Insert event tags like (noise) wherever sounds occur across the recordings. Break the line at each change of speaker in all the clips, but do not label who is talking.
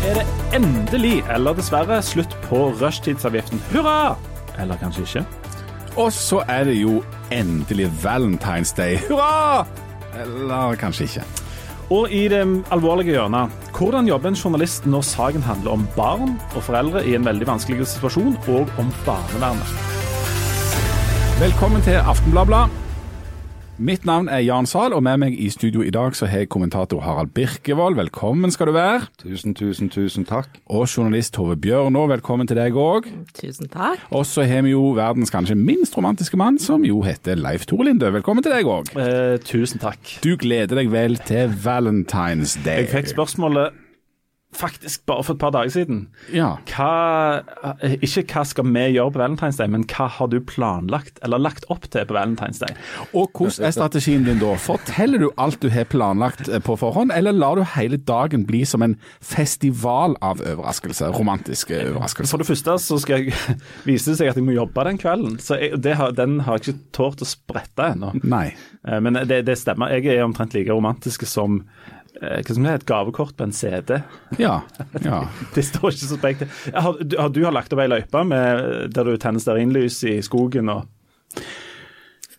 er det endelig, eller dessverre, slutt på rushtidsavgiften. Hurra! Eller kanskje ikke.
Og så er det jo endelig Valentine's Day. Hurra! Eller kanskje ikke.
Og i det alvorlige hjørnet, hvordan jobber en journalist når saken handler om barn og foreldre i en veldig vanskelig situasjon, og om barnevernet?
Velkommen til Aftenbladblad. Mitt navn er Jan Sahl, og med meg i studio i dag så har jeg kommentator Harald Birkevold. Velkommen skal du være.
Tusen, tusen, tusen takk.
Og journalist Tove Bjørnå, velkommen til deg òg.
Tusen takk.
Og så har vi jo verdens kanskje minst romantiske mann, som jo heter Leif Tore Linde. Velkommen til deg òg.
Eh, tusen takk.
Du gleder deg vel til Valentine's Day?
Jeg fikk spørsmålet faktisk bare for et par dager siden.
Ja.
Hva, ikke hva skal vi gjøre på Valentine's Day, men hva har du planlagt eller lagt opp til på Valentine's Day?
Og hvordan er strategien din da? Forteller du alt du har planlagt eh, på forhånd, eller lar du hele dagen bli som en festival av overraskelser? Romantiske overraskelser?
For det første så skal jeg (laughs) vise det seg at jeg må jobbe den kvelden, så jeg, har, den har jeg ikke tort å sprette ennå. Eh, men det, det stemmer. Jeg er omtrent like romantisk som Eh, hva som heter, et gavekort på en CD.
Ja, ja. (laughs)
det står ikke så sprekt. Har, du, har, du har lagt opp ei løype der du tenner stearinlys i skogen og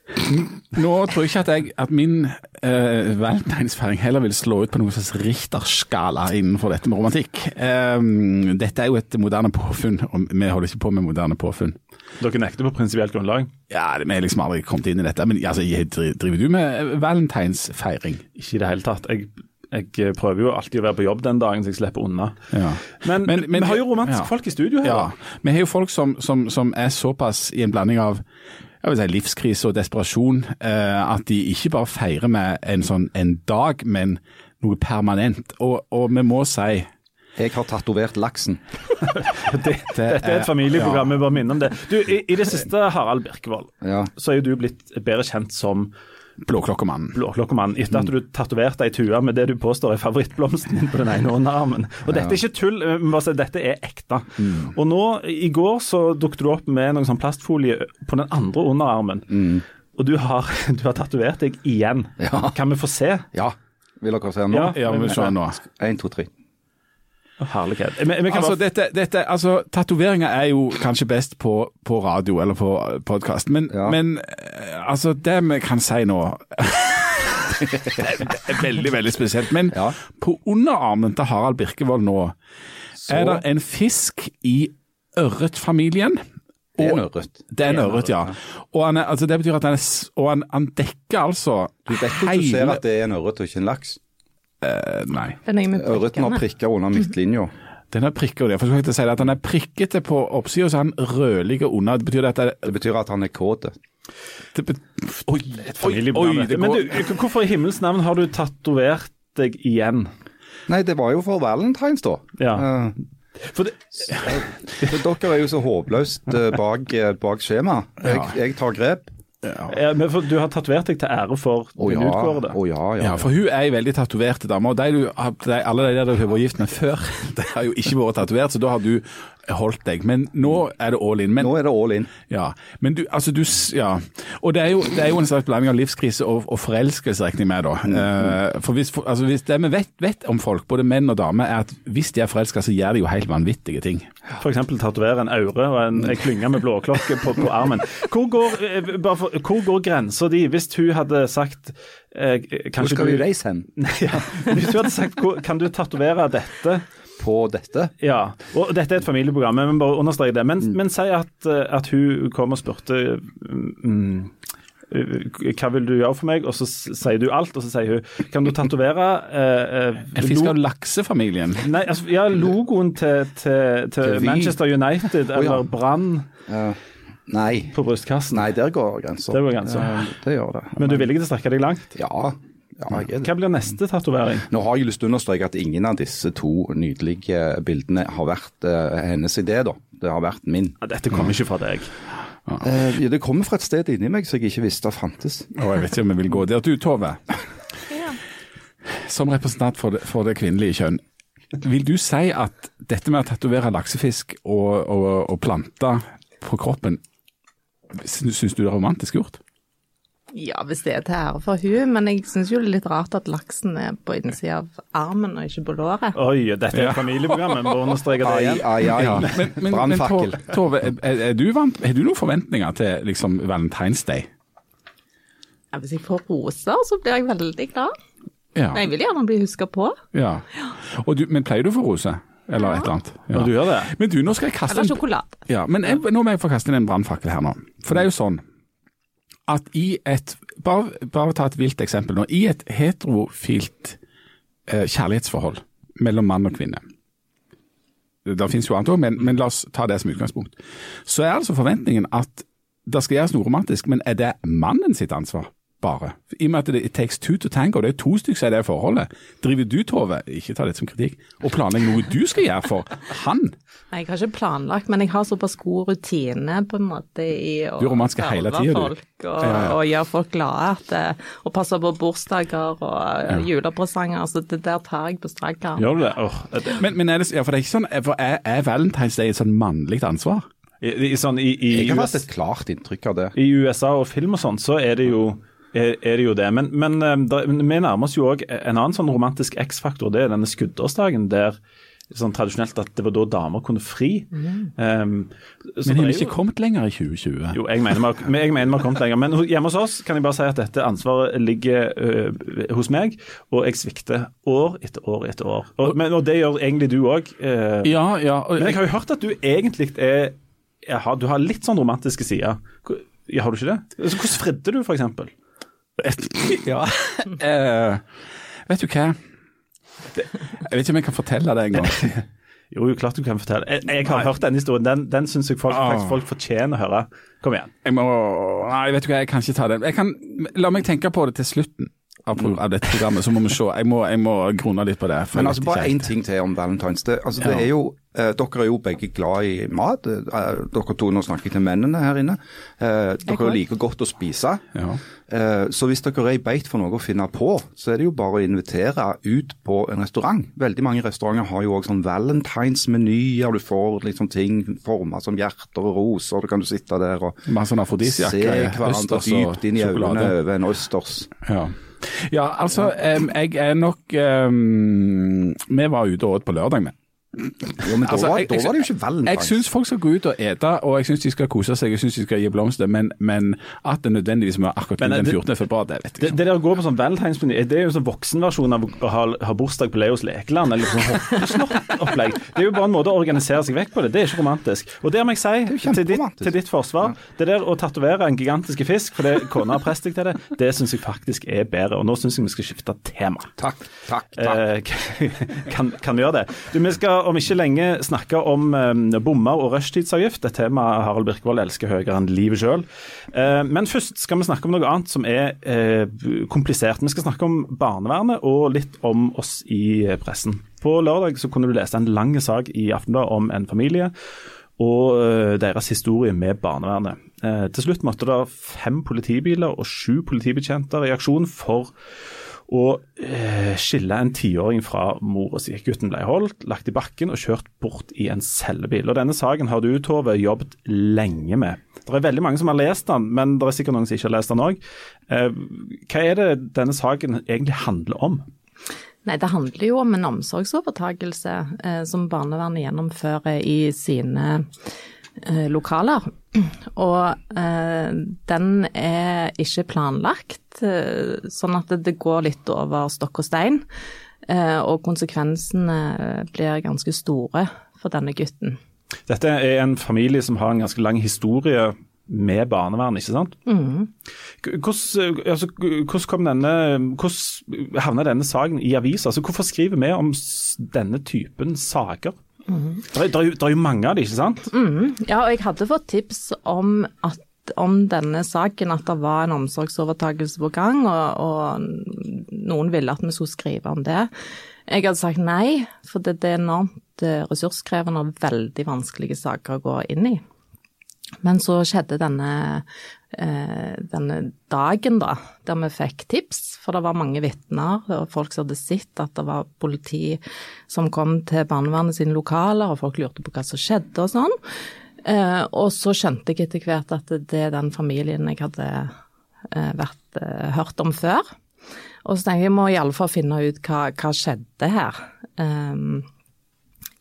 Nå tror jeg ikke at, jeg, at min uh, valentinsfeiring heller vil slå ut på noen slags Richterskala innenfor dette med romantikk. Um, dette er jo et moderne påfunn, og vi holder ikke på med moderne påfunn.
Dere nekter på prinsipielt grunnlag?
Ja, vi har liksom aldri kommet inn i dette. Men altså, driver du med valentinsfeiring?
Ikke i det hele tatt. Jeg jeg eh, prøver jo alltid å være på jobb den dagen, så jeg slipper unna.
Ja.
Men, men, men, vi har jo romantiske ja. folk i studio her.
Ja, vi har jo folk som, som, som, er såpass i en blanding av jeg vil si, livskrise og desperasjon eh, at de ikke bare feirer med en, sånn, en dag, men noe permanent. Og, og vi må si
jeg har tatovert laksen. (laughs)
det, dette er et familieprogram, vi ja. bare minner om det. Du, i, i, det siste, Harald Birkevold,
ja.
så er jo du blitt bedre kjent som
Blåklokkemannen.
Blåklokkemannen, Etter at du tatoverte ei tue med det du påstår er favorittblomsten din på den ene underarmen. Og dette er ikke tull, si, dette er ekte. Mm. Og nå, i går så dukket du opp med noen sånn plastfolie på den andre underarmen.
Mm.
Og du har, (laughs) du har tatovert deg igjen.
Ja.
Kan vi få se?
Ja. Vil dere se nå?
Ja, ja vi vil se nå.
Én, to, tre.
Herlighet.
altså, dette, dette, altså, Tatoveringer er jo kanskje best på, på radio eller på podkast, men, ja. men, eh, altså, det vi kan si nå (laughs) det, er, veldig, veldig spesielt. Men
ja.
på underarmen til Harald Birkevold nå Så. er det en fisk i ørretfamilien.
Det er en ørret.
Det er en ørret, ja. Og han er, altså, det betyr at han, er, og han, han dekker altså
Du vet at du ser at det er en ørret og ikke en laks?
Uh, nei.
Ørreten har prikker under midtlinja.
Den er skal jeg får si at Den er prikkete på oppsida, så han rødlig under. Det betyr at, det,
det betyr at han er kåt.
Oi, et det Men du, hvorfor i himmels navn har du tatovert deg igjen?
Nei, det var jo for valentines, da.
Ja.
Uh, for, det, for dere er jo så håpløst uh, bak, bak skjema. Jeg, jeg tar grep.
Ja. men for, du har tatovert deg til ære for
oh, ja. utkårede. Oh, ja, ja,
ja, for hun er ei veldig tatovert dame. Og de du, de, alle de der du har vært gift med før, (laughs) de har jo ikke vært tatovert, så da har du holdt deg. Men nå er det all in. Men,
nå er det all in.
Ja, men du, altså du, ja. Og det er, jo, det er jo en slags blanding av livskrise og, og forelskelse, regner jeg med. da. Mm. Uh, for hvis, for, altså hvis Det vi vet, vet, om folk, både menn og damer, er at hvis de er forelska, så gjør de jo helt vanvittige ting.
F.eks. tatovere en aure og en, en klynge med blåklokke på, på armen. Hvor går, uh, for, hvor går grensa di, hvis hun hadde sagt
eh, Hvor skal vi reise hen? (laughs)
ja, hvis hun hadde sagt kan du tatovere dette?
På dette.
Ja, og dette er et familieprogram, men bare understreke det. Men, mm. men si at, eh, at, hun kom og spurte mm, hva vil du gjøre for meg? Og så sier du alt, og så sier hun kan du tatovere eh,
eh En fisk av laksefamilien?
Nei, altså, ja, logoen til, til, til Manchester United oh, ja. eller Brann.
Ja. Nei.
På brystkassen.
Nei, der går grensa.
Det, ja,
det gjør det.
Men du er villig til å strekke deg langt?
Ja.
Ja, Hva blir neste tatovering?
Nå har jeg lyst til å understreke at ingen av disse to nydelige bildene har vært uh, hennes idé, da. Det har vært min.
Ja, dette kommer ikke fra deg.
Ja. Uh, det kommer fra et sted inni meg som jeg ikke visste fantes.
Oh, jeg vet ikke om jeg vil gå der. Du Tove, som representant for det, for det, kvinnelige kjønn. Vil du si at dette med å tatovere laksefisk og, og, og planter på kroppen, syns du det er romantisk gjort?
Ja, hvis det er til ære for hun, men jeg syns jo det er litt rart at laksen er på innsida av armen og ikke på låret.
Oi, dette er familieprogrammet, familieprogram, vi må understreke det igjen.
ai, ai.
Ja, men, men, men. Tove, Tove, er, er du vant, har du noen forventninger til liksom Valentine's Day?
Ja, hvis jeg får roser, så blir jeg veldig glad.
Ja.
Jeg vil gjerne bli huska på.
ja. Og du, men pleier du å få rose? Eller et eller annet? Ja.
Og du gjør det?
Men du, nå skal jeg kaste
Eller
en. Ja, men jeg, nå må jeg få kaste inn en brannfakkel her nå. For det er jo sånn at i et Bare, bare ta et vilt eksempel nå. I et heterofilt eh, kjærlighetsforhold mellom mann og kvinne Det finnes jo annet òg, men, men la oss ta det som utgangspunkt. Så er altså forventningen at det skal gjøres noe romantisk, men er det mannen sitt ansvar? Bare. I og med at det it takes two to tango, det er to stykker som er det forholdet. Driver du, Tove, ikke ta dette som kritikk, og planlegger noe du skal gjøre for han?
Nei, Jeg har ikke planlagt, men jeg har såpass god rutine på en måte i å
Du er romantisk hele
serve folk og,
Ja, ja.
og gjøre folk glade. At, og passe på bursdager og ja. julepresanger. Så det der tar jeg på strak arm.
Gjør du det? Oh, det-
Men, men er det, ja, for det er ikke sånn, for er, er Valentine's Day et sånn mannlig ansvar?
I, i, sånn, i, i,
Jeg har hatt et klart inntrykk av det.
I USA og film og sånn, så er det jo er, er det jo det. Men, men eh, da, vi nærmer oss jo òg en annen sånn romantisk X-faktor. Det er denne skuddårsdagen der sånn tradisjonelt at det var da damer kunne fri. Um, så
Men har vi ikke kommet lenger i 2020?
Jo, jeg mener, vi har- jeg mener vi har kommet lenger. Men hjemme hos oss kan jeg bare si at dette ansvaret ligger uh, hos meg, og jeg svikter år etter år etter år. Og, men, og det gjør egentlig du òg.
Ja, ja.
Men jeg har jo hørt at du egentlig er jeg har, Du har litt sånn romantiske sider. Ja, har du ikke det? Altså, hvordan fridde du, f.eks.?
Ja. Uh, (laughs) vet du hva? Jeg vet ikke om jeg kan fortelle det engang. (laughs)
Jo, jo, klart du kan fortelle. Jeg, jeg har hørt den historien. Den, den syns jeg folk, faktisk folk fortjener å høre. Kom igjen.
Jeg må Nei, vet du hva, jeg kan ikke ta den. Jeg kan, la meg tenke på det til slutten av, pro- av dette programmet, så må vi se. Jeg må, jeg må grunne litt på det. for
Men altså bare én ting til om Valentine's. Det, altså, det
Ja.
er jo, dere er jo begge glad i mat. Eh, dere to, nå snakker jeg til mennene her inne. Eh, dere liker godt å spise.
Ja.
Eh, så hvis dere er i beit for noe å finne på, så er det jo bare å invitere ut på en restaurant. Veldig mange restauranter har jo òg sånn valentinsmenyer. Du får liksom ting forma som hjerter og roser. Da kan du sitte der og
sånn
se hverandre
østers og
dypt inn i øynene over en østers.
Ja. ja, altså, jeg er nok um, Vi var ute og åt på lørdag, med.
Jo, men da,
Altså,
var,
jeg-
da var det jo ikke
Jeg
valentines.
syns folk skal gå ut og ete, og jeg syns de skal kose seg, jeg syns de skal gi blomster, men, men at det nødvendigvis må være akkurat
Men,
den
det-
14. februar, det vet jeg
Det,
ikke.
det der å gå på sånn valentinsmeny, det er jo sånn voksenversjon av å ha, ha bursdag på Leos lekeland, eller sånn hoppesnott-opplegg. Det er jo bare en måte å organisere seg vekk på det. Det er ikke romantisk. Og det må jeg si, til ditt, til ditt forsvar, det der å tatovere en gigantisk fisk fordi kona har presset deg til det, det syns jeg faktisk er bedre. Og nå syns jeg vi skal skifte tema.
Takk, takk, takk.
Eh, (laughs) kan, kan vi gjøre det? Du, vi skal om ikke lenge snakke om eh, bommer og rushtidsavgift, et tema Harald Birkevold elsker høyere enn livet sjøl. Eh, men først skal vi snakke om noe annet som er eh, komplisert. Vi skal snakke om barnevernet og litt om oss i pressen. På lørdag så kunne du lese en lang sak i Aftenbladet om en familie og eh, deres historie med barnevernet. Eh, til slutt måtte det fem politibiler og sju politibetjenter i aksjon for å eh, skille en tiåring fra mora si. Gutten ble holdt, lagt i bakken og kjørt bort i en cellebil. Og Denne saken har du, Tove, jobbet lenge med. Det er veldig mange som har lest den, men det er sikkert noen som ikke har lest den òg. Eh, hva er det denne saken egentlig handler om?
Nei, det handler jo om en omsorgsovertakelse eh, som barnevernet gjennomfører i sine lokaler. Og eh, den er ikke planlagt, eh, sånn at det, går litt over stokk og stein. Eh, og konsekvensene blir ganske store for denne gutten.
Dette er en familie som har en ganske lang historie med barnevern, ikke sant? Mm. Hvordan, altså, hvordan, denne, hvordan havna denne saken i avisa? Altså, hvorfor skriver vi om denne typen saker? Det, er, jo, mange av det, ikke sant?
Ja, og jeg hadde fått tips om at om denne saken at det var en omsorgsovertakelse på gang, og, og noen ville at vi skulle skrive om det. Jeg hadde sagt nei, for det, det er enormt eh, ressurskrevende og veldig vanskelige saker å gå inn i. Men så skjedde denne, denne dagen, da, der vi fikk tips. For det var mange vitner og folk som hadde sett at det var politi som kom til barnevernet sine lokaler, og folk lurte på hva som skjedde og sånn. Eh, og så skjønte jeg etter hvert at det er den familien jeg hadde eh, vært hørt om før. Og så tenker jeg jeg må iallfall finne ut hva, hva skjedde her. Um,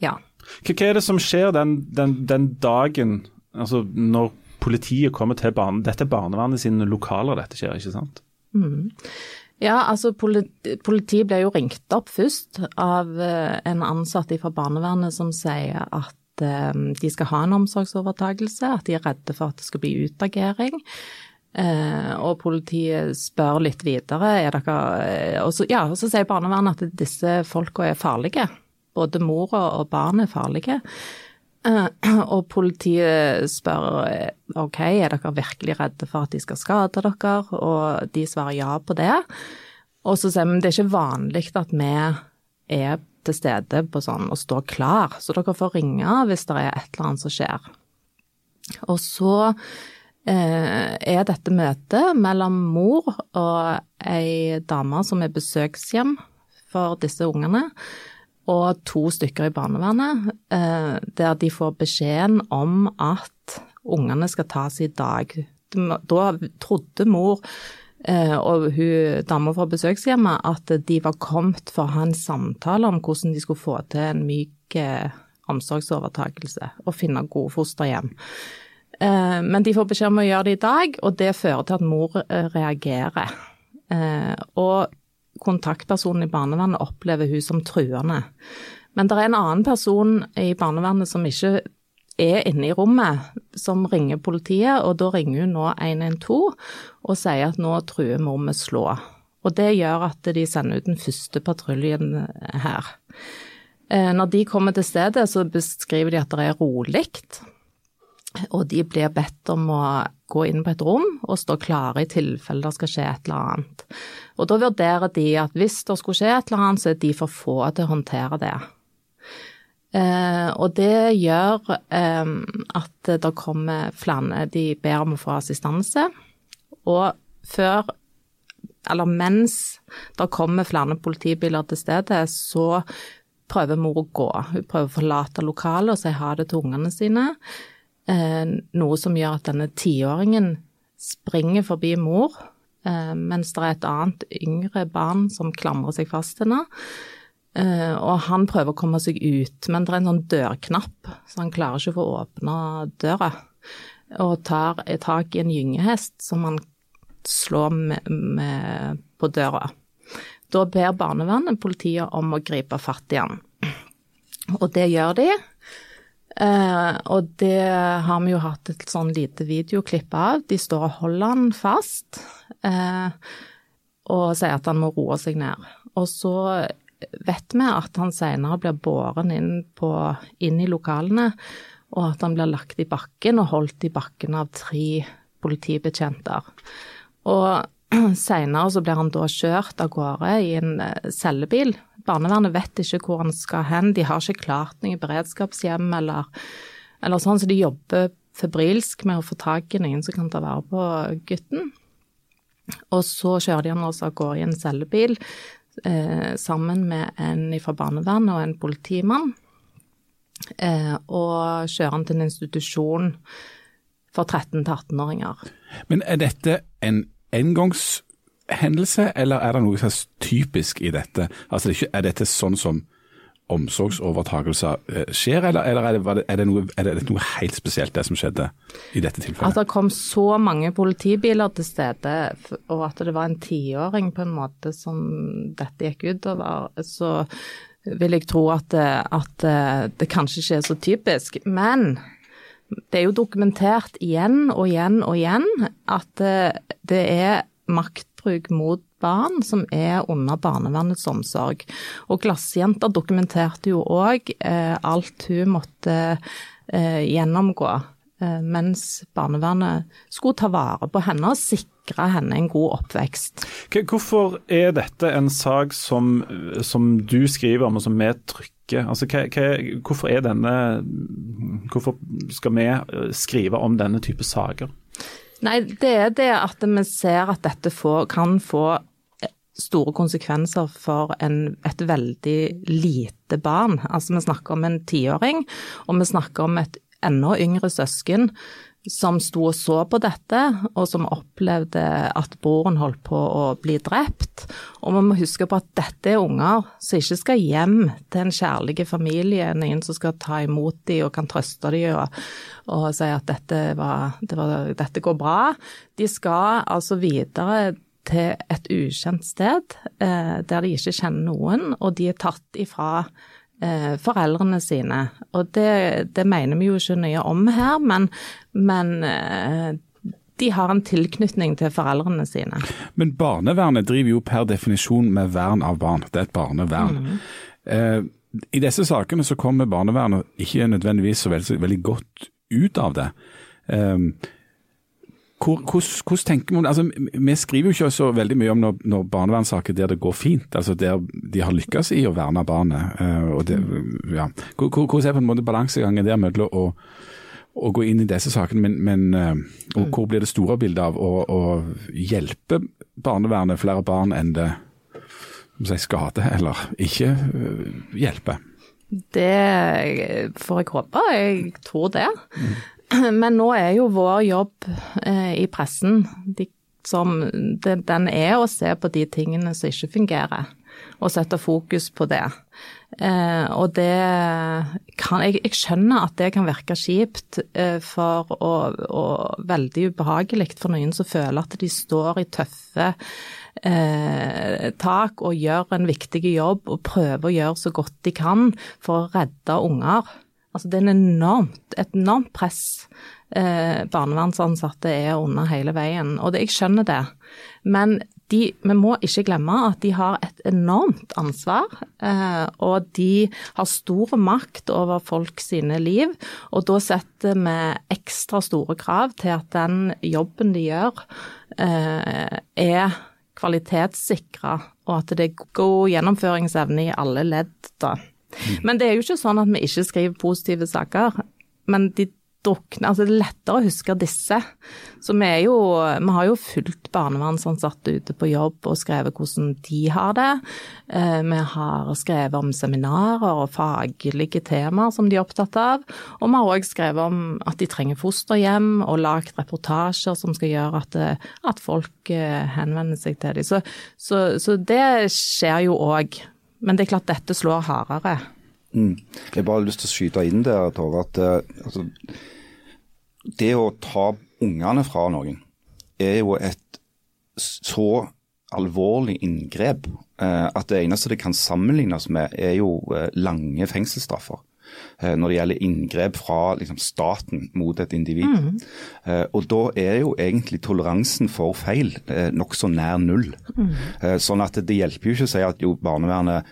ja.
Hva, er det som skjer den, den, den dagen, altså når politiet kommer til barne... Dette er barnevernet sine lokaler dette skjer, ikke sant?
Mm. Ja, altså politi, Politiet ble jo ringt opp først av uh, en ansatt fra barnevernet som sier at de skal ha en omsorgsovertakelse, at de er redde for at det skal bli utagering. Eh, og politiet spør litt videre. Er dere, eh, og så, ja, så sier barnevernet at disse folka er farlige. Både mora og barnet er farlige. Eh, (clears throat) og politiet spør ok, er dere virkelig redde for at de skal skade dere, og de svarer ja på det. Og så sier vi det er ikke vanlig at vi er til stede på sånn og står klar, så dere får ringe hvis det er et eller annet som skjer. Og så Eh, er dette møtet mellom mor og ei dame som er besøkshjem for disse ungene, og to stykker i barnevernet, eh, der de får beskjeden om at ungene skal tas i dag. Da trodde mor eh, og hun dama fra besøkshjemmet at de var kommet for å ha en samtale om hvordan de skulle få til en myk omsorgsovertakelse og finne gode fosterhjem. Eh, men de får beskjed om å gjøre det i dag, og det fører til at mor eh, reagerer. Eh, og kontaktpersonen i barnevernet opplever hun som truende. Men det er en annen person i barnevernet som ikke er inne i rommet, som ringer politiet, og da ringer hun nå 112 og sier at nå truer mor med slå. Og det gjør at de sender ut den første patruljen her. Når de kommer til stedet, så beskriver de at det er rolig. Og de blir bedt om å gå inn på et rom og stå klare i tilfelle det skal skje et eller annet. Og da vurderer de at hvis det skulle skje et eller annet, så er de for få til å håndtere det. Eh, og det gjør eh, at det kommer flere De ber om å få assistanse. Og før, eller mens det kommer flere politibiler til stedet, så prøver mor å gå. Hun prøver å forlate lokalet og si ha det til ungene sine. Eh, noe som gjør at denne tiåringen springer forbi mor, eh, mens det er et annet yngre barn som klamrer seg fast til henne. Eh, og han prøver å komme seg ut, men det er en sånn dørknapp, så han klarer ikke å få åpna døra. Og tar tak i en gyngehest som han slår med, med, på døra. Da ber barnevernet politiet om å gripe fatt i han. Og det gjør de. Uh, og det har vi jo hatt et sånn lite videoklipp av. De står og holder han fast uh, og sier at han må roe seg ned. Og så vet vi at han senere blir båren inn, på, inn i lokalene, og at han blir lagt i bakken og holdt i bakken av tre politibetjenter. Og (clears throat) senere så blir han da kjørt av gårde i en eh, cellebil Barnevernet vet ikke hvor han skal hen. De har ikke klart noe beredskapshjem eller, eller sånn, så de jobber febrilsk med å få tak i noen som kan ta vare på gutten. Og så kjører de han også av gårde i en cellebil eh, sammen med en fra barnevernet og en politimann. Eh, og kjører han til en institusjon for 13- 18-åringer.
Men er dette en engangs hendelse, eller er det noe som er typisk i dette? Altså, Er dette sånn som omsorgsovertakelser eh, skjer, eller, eller er, det, er, det noe, er, det, noe, helt spesielt det som skjedde i dette tilfellet?
At det kom så mange politibiler til stede, og at det var en tiåring på en måte som dette gikk utover, så vil jeg tro at at det kanskje ikke er så typisk. Men det er jo dokumentert igjen og igjen og igjen at det er makt misbruk mot barn som er under barnevernets omsorg. Og Glassjenta dokumenterte jo òg eh, alt hun måtte eh, gjennomgå eh, mens barnevernet skulle ta vare på henne og sikre henne en god oppvekst.
Hvorfor er dette en sak som, som du skriver om og som vi trykker? Altså, hva, hva, hvorfor, denne, hvorfor skal vi skrive om denne type saker?
Nei, det er det at vi ser at dette får, kan få store konsekvenser for en, et veldig lite barn. Altså vi snakker om en tiåring, og vi snakker om et enda yngre søsken som sto og så på dette, og som opplevde at broren holdt på å bli drept. Og vi må huske på at dette er unger som ikke skal hjem til en kjærlig familie, noen som skal ta imot dem og kan trøste dem og, og si at dette, var, det var, dette går bra. De skal altså videre til et ukjent sted eh, der de ikke kjenner noen, og de er tatt ifra eh, foreldrene sine. Og det, det, mener vi jo ikke nøye om her, men, men eh, de har en tilknytning til foreldrene sine.
Men barnevernet driver jo per definisjon med vern av barn. Det er et barnevern. Mm. Eh, I disse sakene så kommer barnevernet ikke nødvendigvis så veldig, veldig godt ut av det. Eh, hvordan tenker man, altså Vi skriver jo ikke så veldig mye om når, når barnevernssaker der det går fint, altså der de har lykkes i å verne barnet. Uh, og det, ja. Hvordan er på en måte balansegangen der mellom å, å, gå inn i disse sakene, men, men uh, og hvor blir det store bildet av å, å hjelpe barnevernet flere barn enn det si, skader eller ikke uh, hjelpe?
Det får jeg håpe. Jeg tror det. Mm. Men nå er jo vår jobb eh, i pressen de, som, den er å se på de tingene som ikke fungerer, og sette fokus på det. Eh, og det kan jeg, jeg, skjønner at det kan virke kjipt eh, for og, og veldig ubehagelig for noen som føler at de står i tøffe eh, tak og gjør en viktig jobb og prøver å gjøre så godt de kan for å redde unger. Altså det er enormt, et enormt press eh, barnevernsansatte er under hele veien, og det, jeg skjønner det. Men de, vi må ikke glemme at de har et enormt ansvar, eh, og de har stor makt over folk sine liv. Og da setter vi ekstra store krav til at den jobben de gjør, eh, er kvalitetssikra, og at det er god gjennomføringsevne i alle ledd. da. Men det er jo ikke sånn at vi ikke skriver positive saker. Men de drukner Altså det er lettere å huske disse. Så vi er jo Vi har jo fulgt barnevernsansatte ute på jobb og skrevet hvordan de har det. Eh, vi har skrevet om seminarer og faglige temaer som de er opptatt av. Og vi har òg skrevet om at de trenger fosterhjem, og lagd reportasjer som skal gjøre at, eh, at folk eh, henvender seg til dem. Så, så, så det skjer jo òg. Men det er klart dette slår hardere.
Mm. Jeg bare har lyst til å skyte inn der, Tove, at altså, det å ta ungene fra noen er jo et så alvorlig inngrep uh, at det eneste det kan sammenlignes med, er jo uh, lange fengselsstraffer. Eh, når det gjelder inngrep fra liksom, staten mot et individ. Mm. Og Da er jo egentlig toleransen for feil eh, nokså nær null. Mm. Sånn at Det hjelper jo ikke å si at jo, barnevernet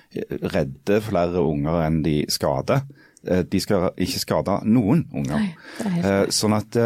redder flere unger enn de skader. De skal ikke skade noen unger. Nei, sånn at,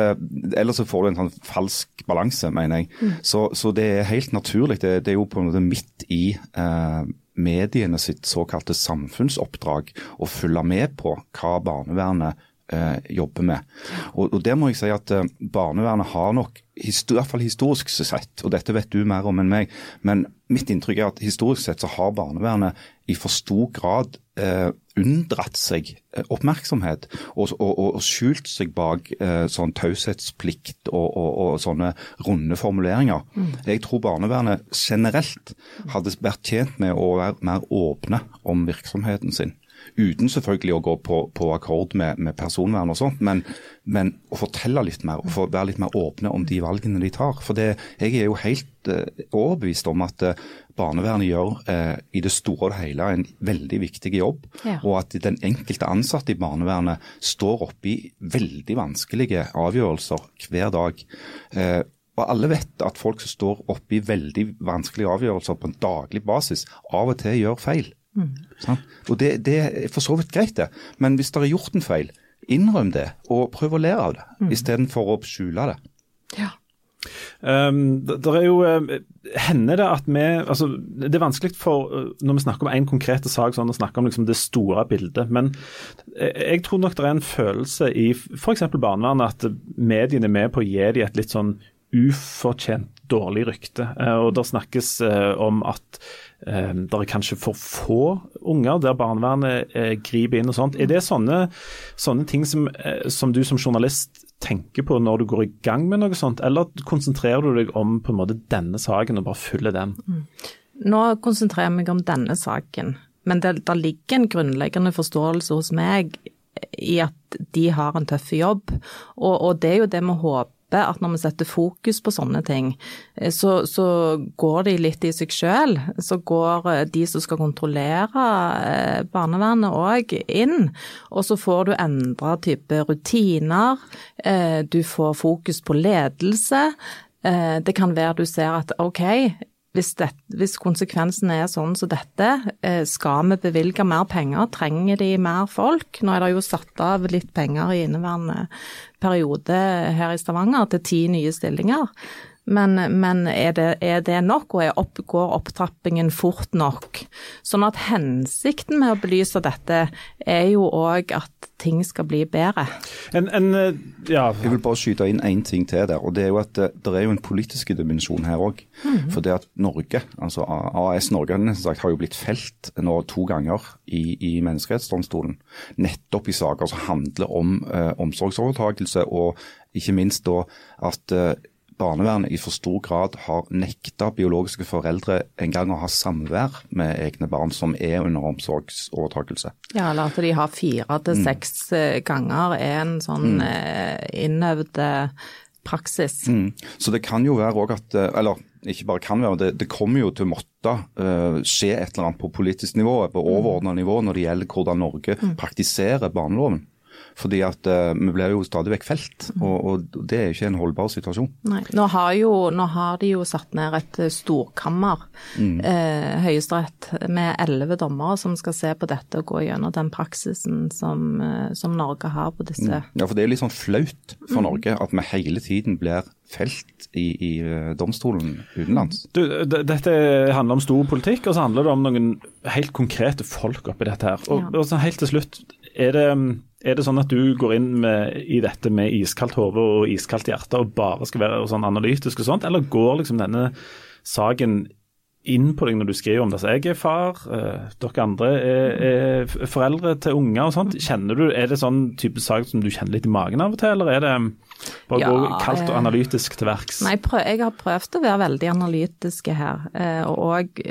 Ellers så får du en sånn falsk balanse, mener jeg. Mm. Så, så, det er helt naturlig. Det, det, er jo på en måte midt i eh, mediene sitt såkalte samfunnsoppdrag å følge med på hva barnevernet eh, jobber med. Og, og det må jeg si at eh, barnevernet har nok, i hvert fall historisk sett, og dette vet du mer om enn meg, men mitt inntrykk er at historisk sett så har barnevernet i for stor grad eh, unndratt seg eh, oppmerksomhet og, og, og, skjult seg bak eh, sånn taushetsplikt og, og, sånne runde formuleringer. Mm. Jeg tror barnevernet generelt hadde vært tjent med å være mer åpne om virksomheten sin. Uten selvfølgelig å gå på, på akkord med, med, personvern og sånt, men, men, å fortelle litt mer og være litt mer åpne om de valgene de tar. For det, jeg er jo helt uh, overbevist om at uh, barnevernet gjør uh, i det store og hele en veldig viktig jobb. Ja. Og at den enkelte ansatte i barnevernet står oppe i veldig vanskelige avgjørelser hver dag. Og alle vet at folk som står oppe i veldig vanskelige avgjørelser på en daglig basis, av og til gjør feil. Mm. Og det, det, er for så vidt greit, det. Men hvis dere har gjort en feil, innrøm det og prøv å lære av det, mm. istedenfor å skjule det.
Ja.
Um, det, det, er jo uh, Hender det at vi altså, Det er vanskelig for uh, når vi snakker om én konkret sak, sånn, å snakke om liksom, det store bildet. Men jeg, jeg tror nok det er en følelse i f.eks. barnevernet at mediene er med på å gi dem et litt sånn ufortjent dårlig rykte. Uh, og der snakkes om at eh, det er kanskje for få unger der barnevernet eh, griper inn og sånt. Er det sånne, sånne ting som, eh, som, du som journalist tenker på når du går i gang med noe sånt, eller konsentrerer du deg om på en måte denne saken og bare følger den?
Nå konsentrerer jeg meg om denne saken, men det, det ligger en grunnleggende forståelse hos meg i at de har en tøff jobb, og, og det er jo det vi håper at når vi setter fokus på sånne ting, eh, så, så går de litt i seg sjøl. Så går eh, de som skal kontrollere eh, barnevernet òg inn. Og så får du endra type rutiner. Du får fokus på ledelse. Det kan være du ser at OK, hvis, det, hvis konsekvensen er sånn som dette, skal vi bevilge mer penger? Trenger de mer folk? Nå er det jo satt av litt penger i inneværende periode her i Stavanger til ti nye stillinger. Men, men er, det, er, det, nok, og opp, går opptrappingen fort nok? Sånn at hensikten med å belyse dette er jo òg at ting skal bli bedre.
En, en, ja.
Jeg vil bare skyte inn én ting til der. og Det er jo at det, det er jo en politisk dimensjon her òg. Mm -hmm. For det at Norge, altså AS Norge sagt, har jo blitt felt nå to ganger i, i Menneskerettsdomstolen. Nettopp i saker som handler om eh, omsorgsovertakelse, og ikke minst da at eh, barnevernet i for stor grad har nekta biologiske foreldre en gang å ha samvær med egne barn som er under omsorgsovertakelse.
Ja, eller at de har fire til mm. seks mm. ganger er en sånn mm. Eh, innøvd praksis. Mm.
Så det kan jo være òg at Eller ikke bare kan være, det, det kommer jo til å måtte uh, skje et eller annet på politisk nivå, på mm. overordna nivå, når det gjelder hvordan Norge mm. praktiserer barneloven. Fordi at uh, vi blir jo stadig vekk felt, mm. og, og, det er ikke en holdbar situasjon.
Nei. Nå har, jo, nå har de jo satt ned et eh, storkammer, mm. eh, Høyesterett, med elleve dommere som skal se på dette og gå gjennom den praksisen som, eh, som Norge har på disse. Mm.
Ja, for det er litt sånn flaut for mm. Norge at vi hele tiden blir felt i, i domstolen utenlands.
Du, dette handler om stor politikk, og så handler det om noen helt konkrete folk oppi dette her. Og, ja. og helt til slutt, er det er det sånn at du går inn med, i dette med iskaldt hode og iskaldt hjerte og bare skal være sånn analytisk og sånt, eller går liksom denne saken inn på deg når du skriver om det? Så jeg er far, eh, dere andre er, er, foreldre til unger og sånt. Kjenner du, Er det sånn type sak som du kjenner litt i magen av og til, eller er det bare ja, gå kaldt og eh, analytisk til verks?
Nei, jeg har prøvd å være veldig analytiske her, eh, og òg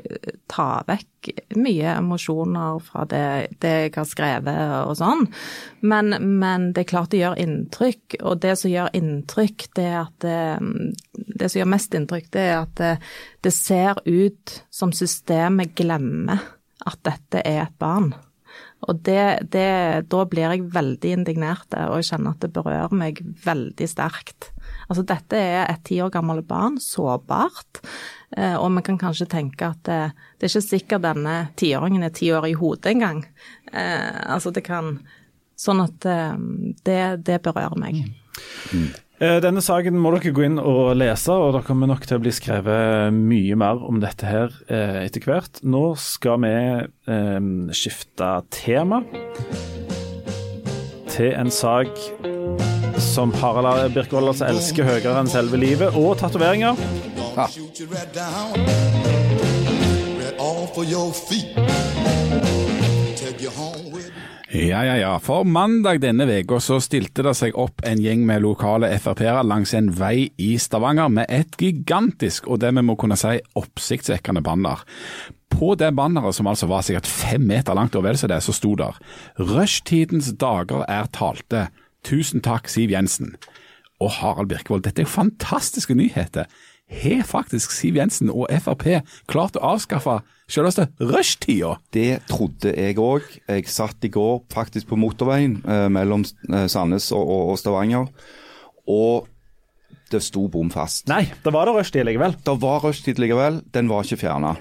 ta vekk mye emosjoner fra det, det, jeg har skrevet og sånn. Men, men, det er klart det gjør inntrykk, og det som gjør inntrykk, det er at det, det som gjør mest inntrykk, det er at det, det ser ut som systemet glemmer at dette er et barn. Og det, det, da blir jeg veldig indignert, og jeg kjenner at det berører meg veldig sterkt. Altså dette er et ti år gammelt barn, sårbart. Eh, og vi kan kanskje tenke at det, det er ikke sikkert denne tiåringen er ti år i hodet engang. Eh, altså det kan Sånn at eh, det, det berører meg.
Mm. Denne saken må dere gå inn og lese, og det kommer nok til å bli skrevet mye mer om dette her etter hvert. Nå skal vi eh, skifte tema til en sak som Harald Birkevold altså elsker høyere enn selve livet, og tatoveringer. Ja.
Ja, ja, ja. For mandag denne uka så stilte det seg opp en gjeng med lokale Frp-ere langs en vei i Stavanger med et gigantisk, og det vi må kunne si oppsiktsvekkende banner. På det banneret, som altså var sikkert fem meter langt, og vel så det, så sto der 'Rushtidens dager er talte'. Tusen takk, Siv Jensen. Og Harald Birkevold, dette er jo fantastiske nyheter. Har faktisk Siv Jensen og Frp klart å avskaffe selveste rushtida?
Det trodde jeg òg. Jeg satt i går faktisk på motorveien eh, mellom eh, Sandnes og, og, og Stavanger. Og det sto bom fast.
Nei, da var det rushtid likevel.
Det var rushtid likevel, den var ikke fjerna.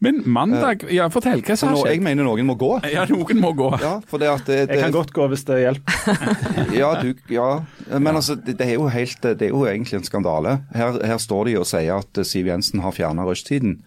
Men mandag, ja fortell, hva som har skjedd?
Jeg mener noen må gå.
Ja, noen må gå.
Ja, for det at det,
det, jeg kan godt gå hvis det hjelper. (laughs)
ja, du, ja, men altså, det, det, er jo helt, det er jo egentlig en skandale. Her, her står de og sier at Siv Jensen har fjerna rushtiden.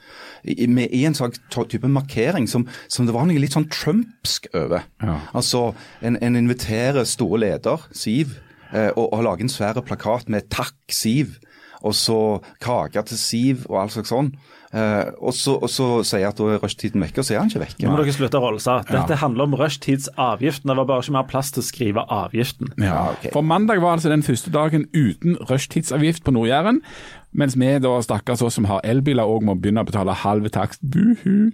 I, I, en sånn type markering som, som, det var noe litt sånn trumpsk over. Ja. Altså, en, en inviterer store leder, Siv, Eh, og, og lage en svær plakat med 'Takk, Siv', og så kake til Siv og all slags sånn. Eh, og, så, og så sier jeg at da er rushtiden vekke, og så er han ikke vekke.
Nå må dere slutte å rolse. Dette handler om rushtidsavgiften. Det var bare ikke mer plass til å skrive avgiften.
Ja,
okay.
For mandag var altså den første dagen uten rushtidsavgift på Nord-Jæren. Mens vi da stakkars oss som har elbiler òg må begynne å betale halve takst. Buhu.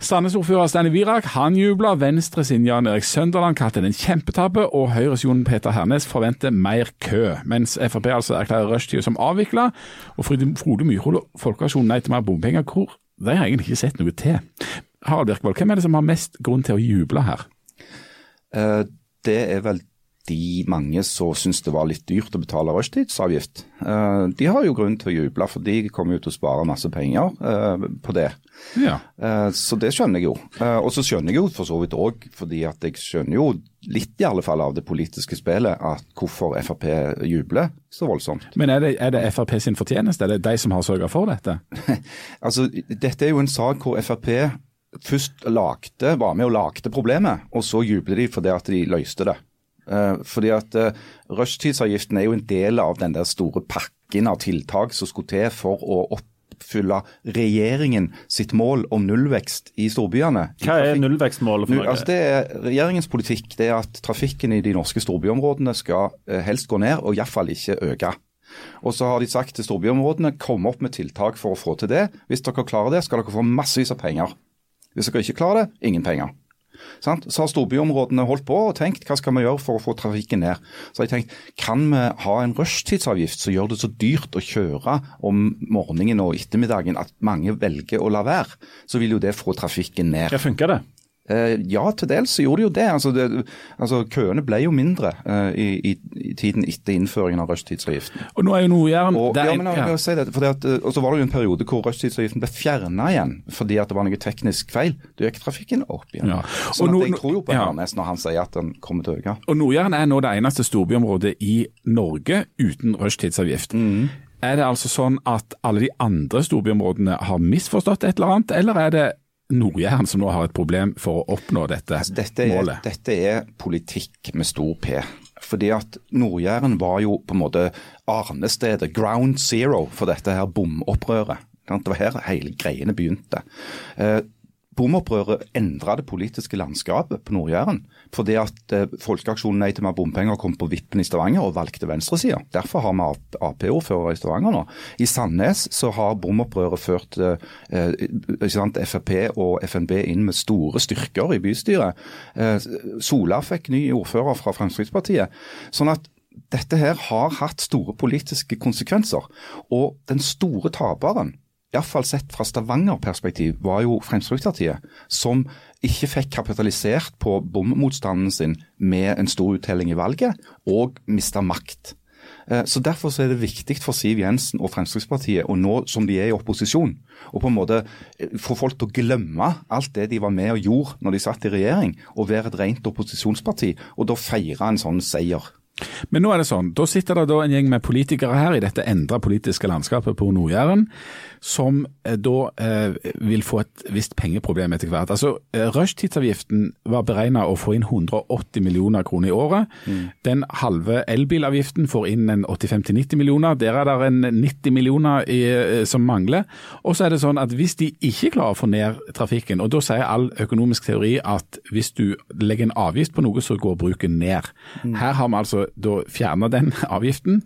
Sandnes-ordfører Stanley Virak han jubler. Venstre sin Jan Erik Sønderland kalte det en kjempetabbe. Og Høyres Jon Peter Hernes forventer mer kø. Mens Frp altså erklærer rushtida som avvikla. Og Frode Frode Myrhol og Folkeaksjonen Nei til mer bompenger, hvor de har egentlig ikke sett noe til. Harald Birkvold, hvem er det som har mest grunn til å juble her?
Uh, det er vel de mange som syns det var litt dyrt å betale rushtidsavgift. Eh, de har jo grunn til å juble, for de kommer jo til å spare masse penger eh, på det.
Ja.
Eh, Så det skjønner jeg jo. Og så skjønner jeg jo for så vidt òg, fordi at jeg skjønner jo litt i alle fall av det politiske spillet at hvorfor Frp jubler så voldsomt.
Men er det, er det Frp sin fortjeneste? Er det de som har sørga for dette? (laughs)
Altså, Dette er jo en sak hvor Frp først lagde, var med og lagde problemet, og så jubler de fordi at de løste det. Eh, fordi at uh, Rushtidsavgiften er jo en del av den der store pakken av tiltak som skulle til for å oppfylle regjeringen sitt mål om nullvekst i storbyene.
Hva er nullvekstmålet for Norge?
altså det er Regjeringens politikk det er at trafikken i de norske storbyområdene skal eh, helst gå ned, og iallfall ikke øke. Og så har de sagt til storbyområdene kom opp med tiltak for å få til det. Hvis dere klarer det, skal dere få massevis av penger. Hvis dere ikke klarer det, ingen penger. Sant? Så har storbyområdene holdt på og tenkt hva skal vi gjøre for å få trafikken ned. Så har jeg tenkt kan vi ha en rushtidsavgift som gjør det så dyrt å kjøre om morgenen og ettermiddagen at mange velger å la være. Så vil jo det få trafikken ned.
Ja, funker det?
Eh, ja, til dels så gjorde de jo det. Altså, det, altså Køene ble jo mindre uh, i, i, tiden etter innføringen av rushtidsavgiften.
Og nå er jo Nord-Jæren
Og, ja, men,
ja.
si det, at, eh, så var det jo en periode hvor rushtidsavgiften ble fjerna igjen fordi at det var noe teknisk feil. Da gikk trafikken opp igjen.
Ja.
Så
sånn
jeg tror jo på. Hernes når han sier at den kommer til å øke.
Og Nord-Jæren er nå det eneste storbyområdet i Norge uten rushtidsavgift. Er det altså sånn at alle de andre storbyområdene har misforstått et eller annet, eller er det Nord-Jæren som nå har et problem for å oppnå dette,
Altså, dette, er,
målet?
dette er politikk med stor P. Fordi at Nord-Jæren var jo på en måte arnestedet, ground zero, for dette her bomopprøret. Det var her hele greiene begynte. Bomopprøret endra det politiske landskapet på Nord-Jæren. Fordi at eh, Folkeaksjonen Nei til mer bompenger kom på vippen i Stavanger og valgte venstresida. Derfor har vi Ap-ordfører i Stavanger nå. I Sandnes så har bomopprøret ført eh, eh, sant, Frp og FNB inn med store styrker i bystyret. Eh, Sola fikk ny ordfører fra Fremskrittspartiet. Sånn at dette her har hatt store politiske konsekvenser. Og den store taperen iallfall sett fra Stavanger-perspektiv, var jo Fremskrittspartiet, som ikke fikk kapitalisert på bommotstanden sin med en stor uttelling i valget, og mista makt. Eh, Så Derfor så er det viktig for Siv Jensen og Fremskrittspartiet, og nå som de er i opposisjon, å på en måte eh, få folk til å glemme alt det de var med og gjorde når de satt i regjering, og være et rent opposisjonsparti, og da feire en sånn seier.
Men nå er det sånn, da sitter det da en gjeng med politikere her i dette endra politiske landskapet på Nord-Jæren, som eh, da eh, vil få et visst pengeproblem etter hvert. Altså, eh, Rushtidsavgiften var beregna å få inn 180 millioner kroner i året. Den halve elbilavgiften får inn en 85-90 millioner. Der er det en 90 millioner i, som mangler. Og så er det sånn at hvis de ikke klarer å få ned trafikken, og da sier all økonomisk teori at hvis du legger en avgift på noe, så går bruken ned. Her har vi altså da fjerna den avgiften.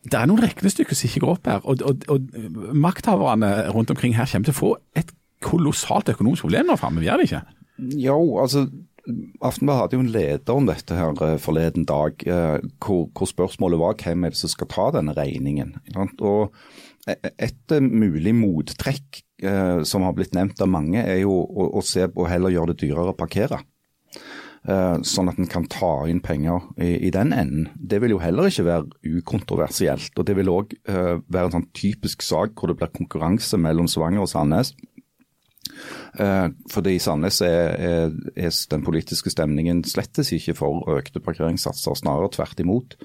Det er noen regnestykker som ikke går opp her, og, og, og makthaverne rundt omkring her kommer til å få et kolossalt økonomisk problem nå framme, gjør de ikke?
Jo, altså Aftenbladet hadde jo en leder om dette her eh, forleden dag, eh, hvor, hvor spørsmålet var hvem er det som skal ta denne regningen. Og e- et eh, mulig mottrekk som har blitt nevnt av mange, er jo å, å se på heller gjøre det dyrere å parkere. Eh, sånn at en kan ta inn penger i, i den enden. Det vil jo heller ikke være ukontroversielt. og Det vil òg eh, være en sånn typisk sak hvor det blir konkurranse mellom Svanger og Sandnes. Eh, fordi i Sandnes er, er, er den politiske stemningen slettes ikke for økte parkeringssatser, snarere tvert imot.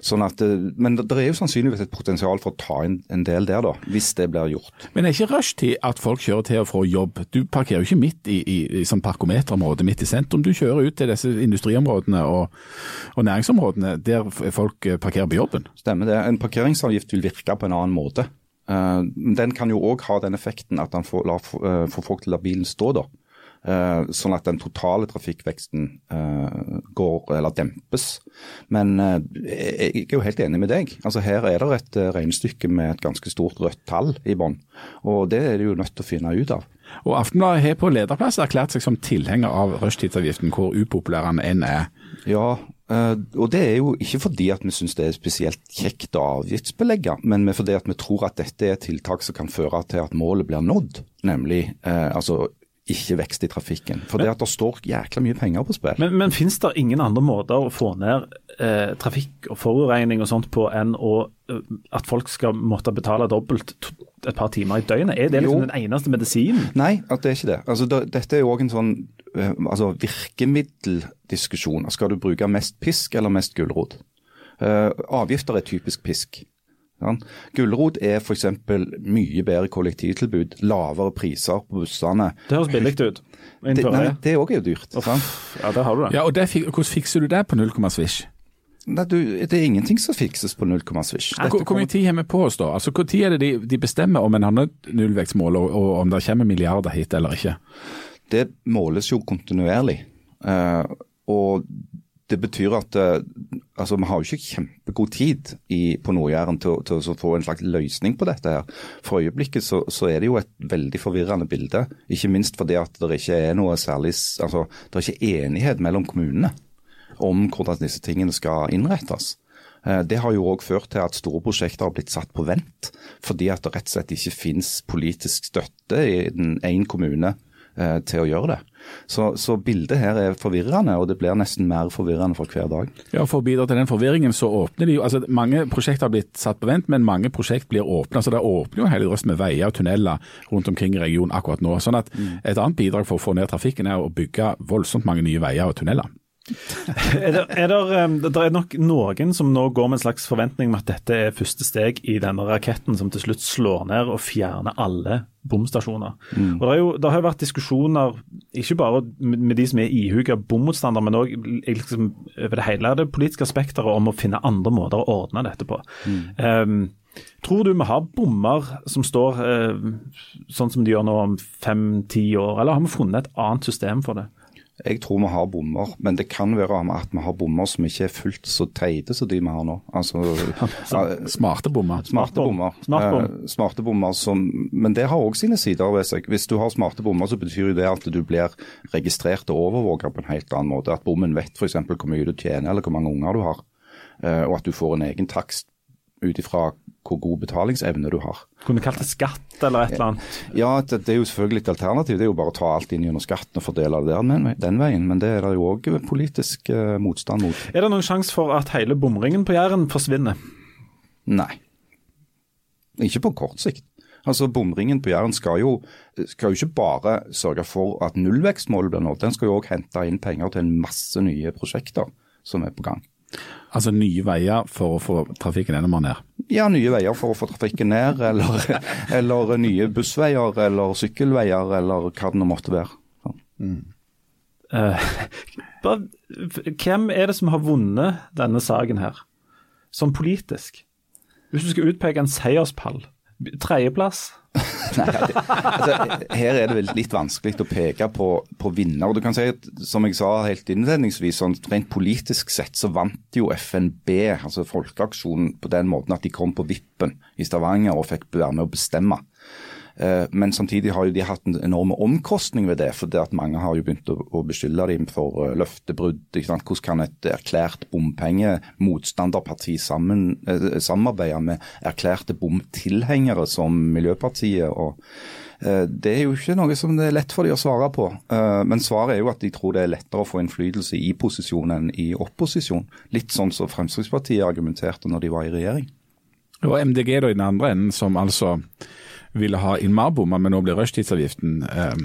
Sånn at, eh, men det er jo sannsynligvis et potensial for å ta inn en del der, da, hvis det blir gjort.
Men er ikke rushtid at folk kjører til og fra jobb. Du parkerer jo ikke midt i, i, i sånn parkometerområdet midt i sentrum. Du kjører ut til disse industriområdene og, og næringsområdene der folk eh, parkerer på jobben.
Stemmer det. En parkeringsavgift vil virke på en annen måte Eh, den kan jo òg ha den effekten at den får, la, eh, får folk til å la bilen stå, da. Eh, sånn at den totale trafikkveksten eh, går, eller dempes. Men eh, jeg er jo helt enig med deg. Altså Her er det et regnestykke med et ganske stort rødt tall i bånn. Og det er det jo nødt til å finne ut av.
Og Aftenbladet har på lederplass erklært seg som tilhenger av rushtidsavgiften, hvor upopulær den enn er.
Ja, og det er jo ikke fordi at vi syns det er spesielt kjekt å avgiftsbelegge, men fordi at vi tror at dette er tiltak som kan føre til at målet blir nådd. Nemlig eh, altså ikke vekst i trafikken. For det at det står jækla mye penger på spill.
Men, men finnes det ingen andre måter å få ned eh, trafikk og forurensning og sånt på enn å, eh, at folk skal måtte betale dobbelt et par timer i døgnet? Er det liksom
Jo.
den eneste medisinen?
Nei, at det er ikke det. Altså, da, dette er jo òg en sånn eh, altså, virkemiddeldiskusjon. Skal du bruke mest pisk eller mest gulrot? Eh, avgifter er typisk pisk. Sant? Gulrot er f.eks. mye bedre kollektivtilbud, lavere priser på bussene.
Det høres billig ut.
Det, nei,
det.
òg er jo dyrt. sant?
Ja, der har du det.
Ja, og det, Hvordan fikser du det på null komma svisj?
Nei, du, det er ingenting som fikses på null komma svisj.
Hvor mye tid har vi på oss da? Altså, Når er det de, de bestemmer om en har nådd nullvekstmål, og, og om det kommer milliarder hit eller ikke?
det måles jo kontinuerlig. Uh, og det betyr at eh, altså, vi har jo ikke kjempegod tid i, på Nord-Jæren til, til å få en slags løsning på dette. her. For øyeblikket så, så er det jo et veldig forvirrende bilde. Ikke minst fordi at det ikke er noe særlig altså, det er ikke enighet mellom kommunene om hvordan disse tingene skal innrettes. Eh, Det har jo òg ført til at store prosjekter har blitt satt på vent, fordi at det rett og slett ikke finnes politisk støtte i den én kommune til å gjøre det. Så, så bildet her er forvirrende, og det blir nesten mer forvirrende for hver dag.
Ja, For å bidra til den forvirringen, så åpner de jo altså Mange prosjekter har blitt satt på vent, men mange prosjekt blir åpna. Så det åpner jo hele drøss med veier og tunneler rundt omkring i regionen akkurat nå. Sånn at Et annet bidrag for å få ned trafikken er å bygge voldsomt mange nye veier og tunneler. (laughs)
Er det, er der, um, det er nok noen som nå går med en slags forventning om at dette er første steg i denne raketten som til slutt slår ned og fjerner alle bomstasjoner. Og Det, jo, det har jo vært diskusjoner, ikke bare med de som er ihuga bommotstandere, men òg liksom, over det hele det politiske spekteret om å finne andre måter å ordne dette på. Um, Tror du vi har bommer som står eh, sånn som de gjør nå om fem-ti år, eller har vi funnet et annet system for det?
Jeg tror vi har bommer, men det kan være at vi har bommer som ikke er fullt så teite som de vi har nå. Altså, (laughs)
Smarte bommer.
Smarte bommer.
Smart bom.
Eh, smarte bommer som, men det har òg sine sider ved seg. Hvis du har smarte bommer, så betyr jo det at du blir registrert og overvåket på en helt annen måte. At bommen vet f.eks. hvor mye du tjener eller hvor mange unger du har. Eh, og at du får en egen takst ut ifra hvor god betalingsevne du har.
Kunne kalt det skatt eller et eller annet?
Ja, det, det er jo selvfølgelig et alternativ. Det er jo bare å ta alt inn gjennom skatten og fordele det den, den veien. Men det er det jo òg politisk eh, motstand mot.
Er det noen sjanse for at hele bomringen på Jæren forsvinner?
Nei. Ikke på kort sikt. Altså Bomringen på Jæren skal jo, skal jo ikke bare sørge for at nullvekstmålet blir nådd, den skal jo òg hente inn penger til en masse nye prosjekter som er på gang.
Altså nye veier for å få trafikken enda mer ned.
Ja, nye veier for å få trafikken ned, eller, (laughs) eller nye bussveier eller sykkelveier, eller hva det nå måtte være. (laughs)
Mm. Uh, hvem er det som har vunnet denne saken her, sånn politisk? Hvis du skal utpeke en seierspall, tredjeplass? (laughs)
Altså, her er det vel litt vanskelig å peke på, på vinner. Du kan si at, Som jeg sa helt innledningsvis, sånn, rent politisk sett så vant jo FNB, altså Folkeaksjonen, på den måten at de kom på vippen i Stavanger og fikk være med å bestemme. Eh, Men samtidig har jo de hatt en enorm omkostning ved det, for det at mange har jo begynt å, beskylde dem for eh, løftebrudd. Hvordan kan et erklært bompengemotstanderparti eh, samarbeide med erklærte bomtilhengere som Miljøpartiet? og Det er jo ikke noe som det er lett for de å svare på. Men svaret er jo at de tror det er lettere å få innflytelse i posisjon enn i opposisjon. Litt sånn som Fremskrittspartiet argumenterte når de var i regjering.
Og MDG da i den andre enden, som altså ville ha inn mer bommer, men nå blir rushtidsavgiften eh,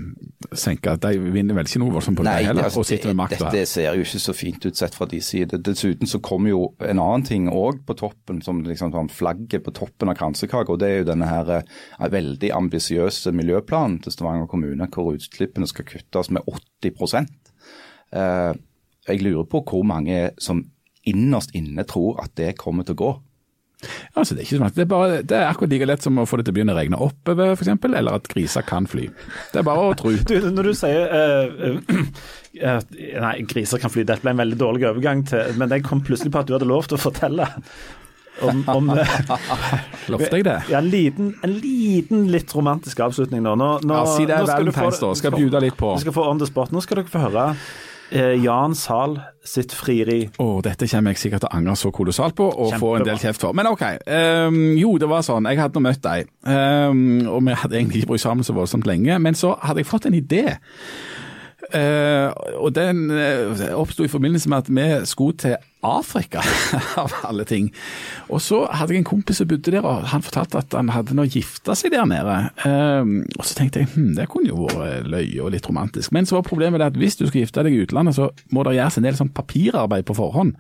senka. De vinner vel ikke noe voldsomt på det heller,
altså,
og sitter med makta.
dette ser jo ikke så fint ut sett fra de side. Dessuten så kommer jo en annen ting òg på toppen, som liksom sånn flagget på toppen av kransekaka. Og det er jo denne her eh, veldig ambisiøse miljøplanen til Stavanger kommune, hvor utslippene skal kuttes med 80 eh, Jeg lurer på hvor mange som innerst inne tror at det kommer til å gå.
Altså, det, er ikke så vanskelig. det, er bare, det er akkurat like lett som å få det til å begynne å regne oppover, f.eks., eller at griser kan fly. Det er bare å tro. (laughs)
Du, når du sier uh, uh, Nei, griser kan fly. Dette ble en veldig dårlig overgang til Men jeg kom plutselig på at du hadde lov til å fortelle om, om (laughs)
Lovte jeg det?
Ja, en liten, en liten litt romantisk avslutning nå. nå, nå
Ja, si det er da. Skal bjude litt på.
Vi skal få on the spot. Nå skal dere få høre eh, Jan Zahl sitt frieri.
Oh, dette kommer jeg sikkert til å angre så kolossalt på og få en del kjeft for. Men OK. Um, jo, det var sånn. Jeg hadde nå møtt deg, um, og vi hadde egentlig ikke brukt sammen så voldsomt lenge. Men så hadde jeg fått en idé. Uh, og den uh, oppsto i forbindelse med at vi skulle til Afrika, (laughs) av alle ting. Og så hadde jeg en kompis som bodde der, og han fortalte at han hadde nå gifta seg der nede. Um, og så tenkte jeg hm, det kunne jo vært løye og litt romantisk. Men så var problemet det at hvis du skal gifte deg i utlandet, så må det gjøres en del sånn papirarbeid på forhånd.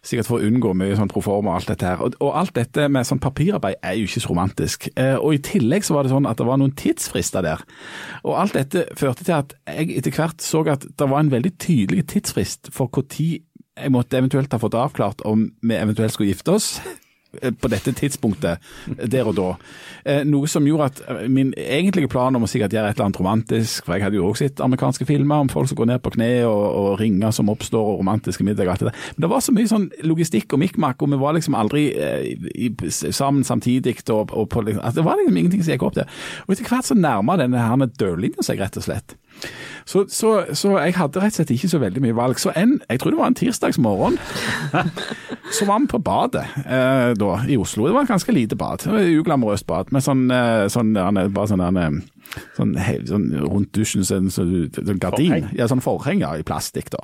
Sikkert for å unngå mye sånn proforma og alt dette her. Og, og alt dette med sånn papirarbeid er jo ikke så romantisk. Uh, og i tillegg så var det sånn at det var noen tidsfrister der. Og alt dette førte til at jeg etter hvert så at det var en veldig tydelig tidsfrist for når jeg måtte eventuelt ha fått avklart om vi eventuelt skulle gifte oss. eh, På dette tidspunktet, der og da. Eh, Noe som gjorde at eh, min egentlige plan om å sikkert gjøre et eller annet romantisk, for jeg hadde jo også sett amerikanske filmer om folk som går ned på kne og, og ringer som oppstår, og romantiske middager og alt det der. Men det var så mye sånn logistikk og mikk-makk, og vi var liksom aldri eh, sammen samtidig. Og, og på, liksom, at det var liksom ingenting som gikk opp der. Og etter hvert så nærma denne dørlinja seg, rett og slett. Så, så, så jeg hadde rett og slett ikke så veldig mye valg. Så en, jeg tror det var en tirsdagsmorgen, (laughs) så var vi på badet eh, da, i Oslo. Det var et ganske lite bad. Uglamorøst bad med sånn, eh, sånn, bare sånn, sånn sånn, he- sånn rundt dusjen, sånn, sånn, sånn gardin.
Forheng.
Ja, sånn forheng ja, i plastikk. da.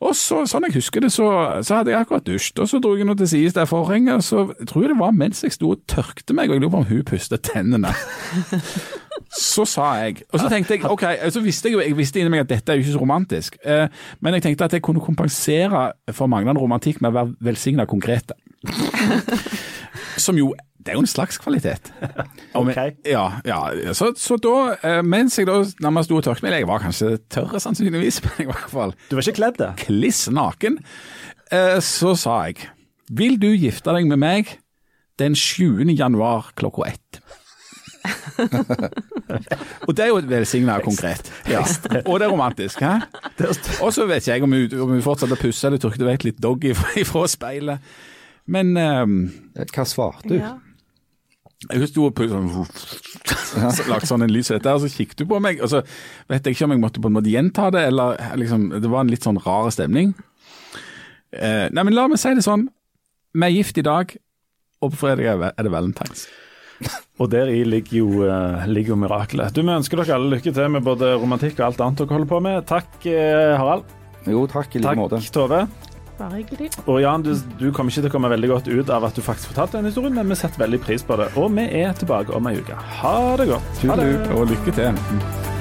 Og så, sånn jeg husker det, så, så hadde jeg akkurat dusjet, og så dro jeg noe til side det forhenget, så jeg tror jeg det var mens jeg sto og tørkte meg, og jeg lurer på om hun pustet tennene. (laughs) Så sa jeg, og så tenkte jeg, ok, så visste jeg jo jeg visste inni meg at dette er jo ikke så romantisk, eh, men jeg tenkte at jeg kunne kompensere for manglende romantikk med å være velsigna konkrete. Som jo, det er jo en slags kvalitet.
Ok.
Ja, ja. Så, så da, eh, mens jeg da nærmest sto og tørket meg, jeg var kanskje tørre sannsynligvis, (laughs) men i hvert fall
Du var ikke kledd det?
kliss naken, eh, så sa jeg, vil du gifte deg med meg den 7. januar klokka ett? (laughs) og det er jo velsigna konkret. Ja. Og det er romantisk. Og så vet ikke jeg om hun, om hun fortsatte å pusse eller tørket vekk litt dogg ifra, (laughs) ifra speilet. Men um,
Hva svarte du?
Ja.
jeg sto og pusset sånn, (laughs) så lagde sånn en lys etter, og så kikket du på meg. Og så vet jeg ikke om jeg måtte på en måte gjenta det, eller liksom, det var en litt sånn rar stemning. Eh, nei, men la meg si det sånn. Vi er gift i dag, og på fredag det- er det valentines.
Og deri ligger jo, eh, ligger jo mirakelet. Du, Vi ønsker dere alle lykke til med både romantikk og alt annet dere holder på med. Takk, eh, Harald.
Jo, takk i like
Takk,
måte.
Tove.
Bare hyggelig.
Og Jan, du, du kommer ikke til å komme veldig godt ut av at du faktisk fortalte den historien, men vi setter veldig pris på det. Og vi er tilbake om ei uke. Ha det godt. Ha det.
Og lykke til.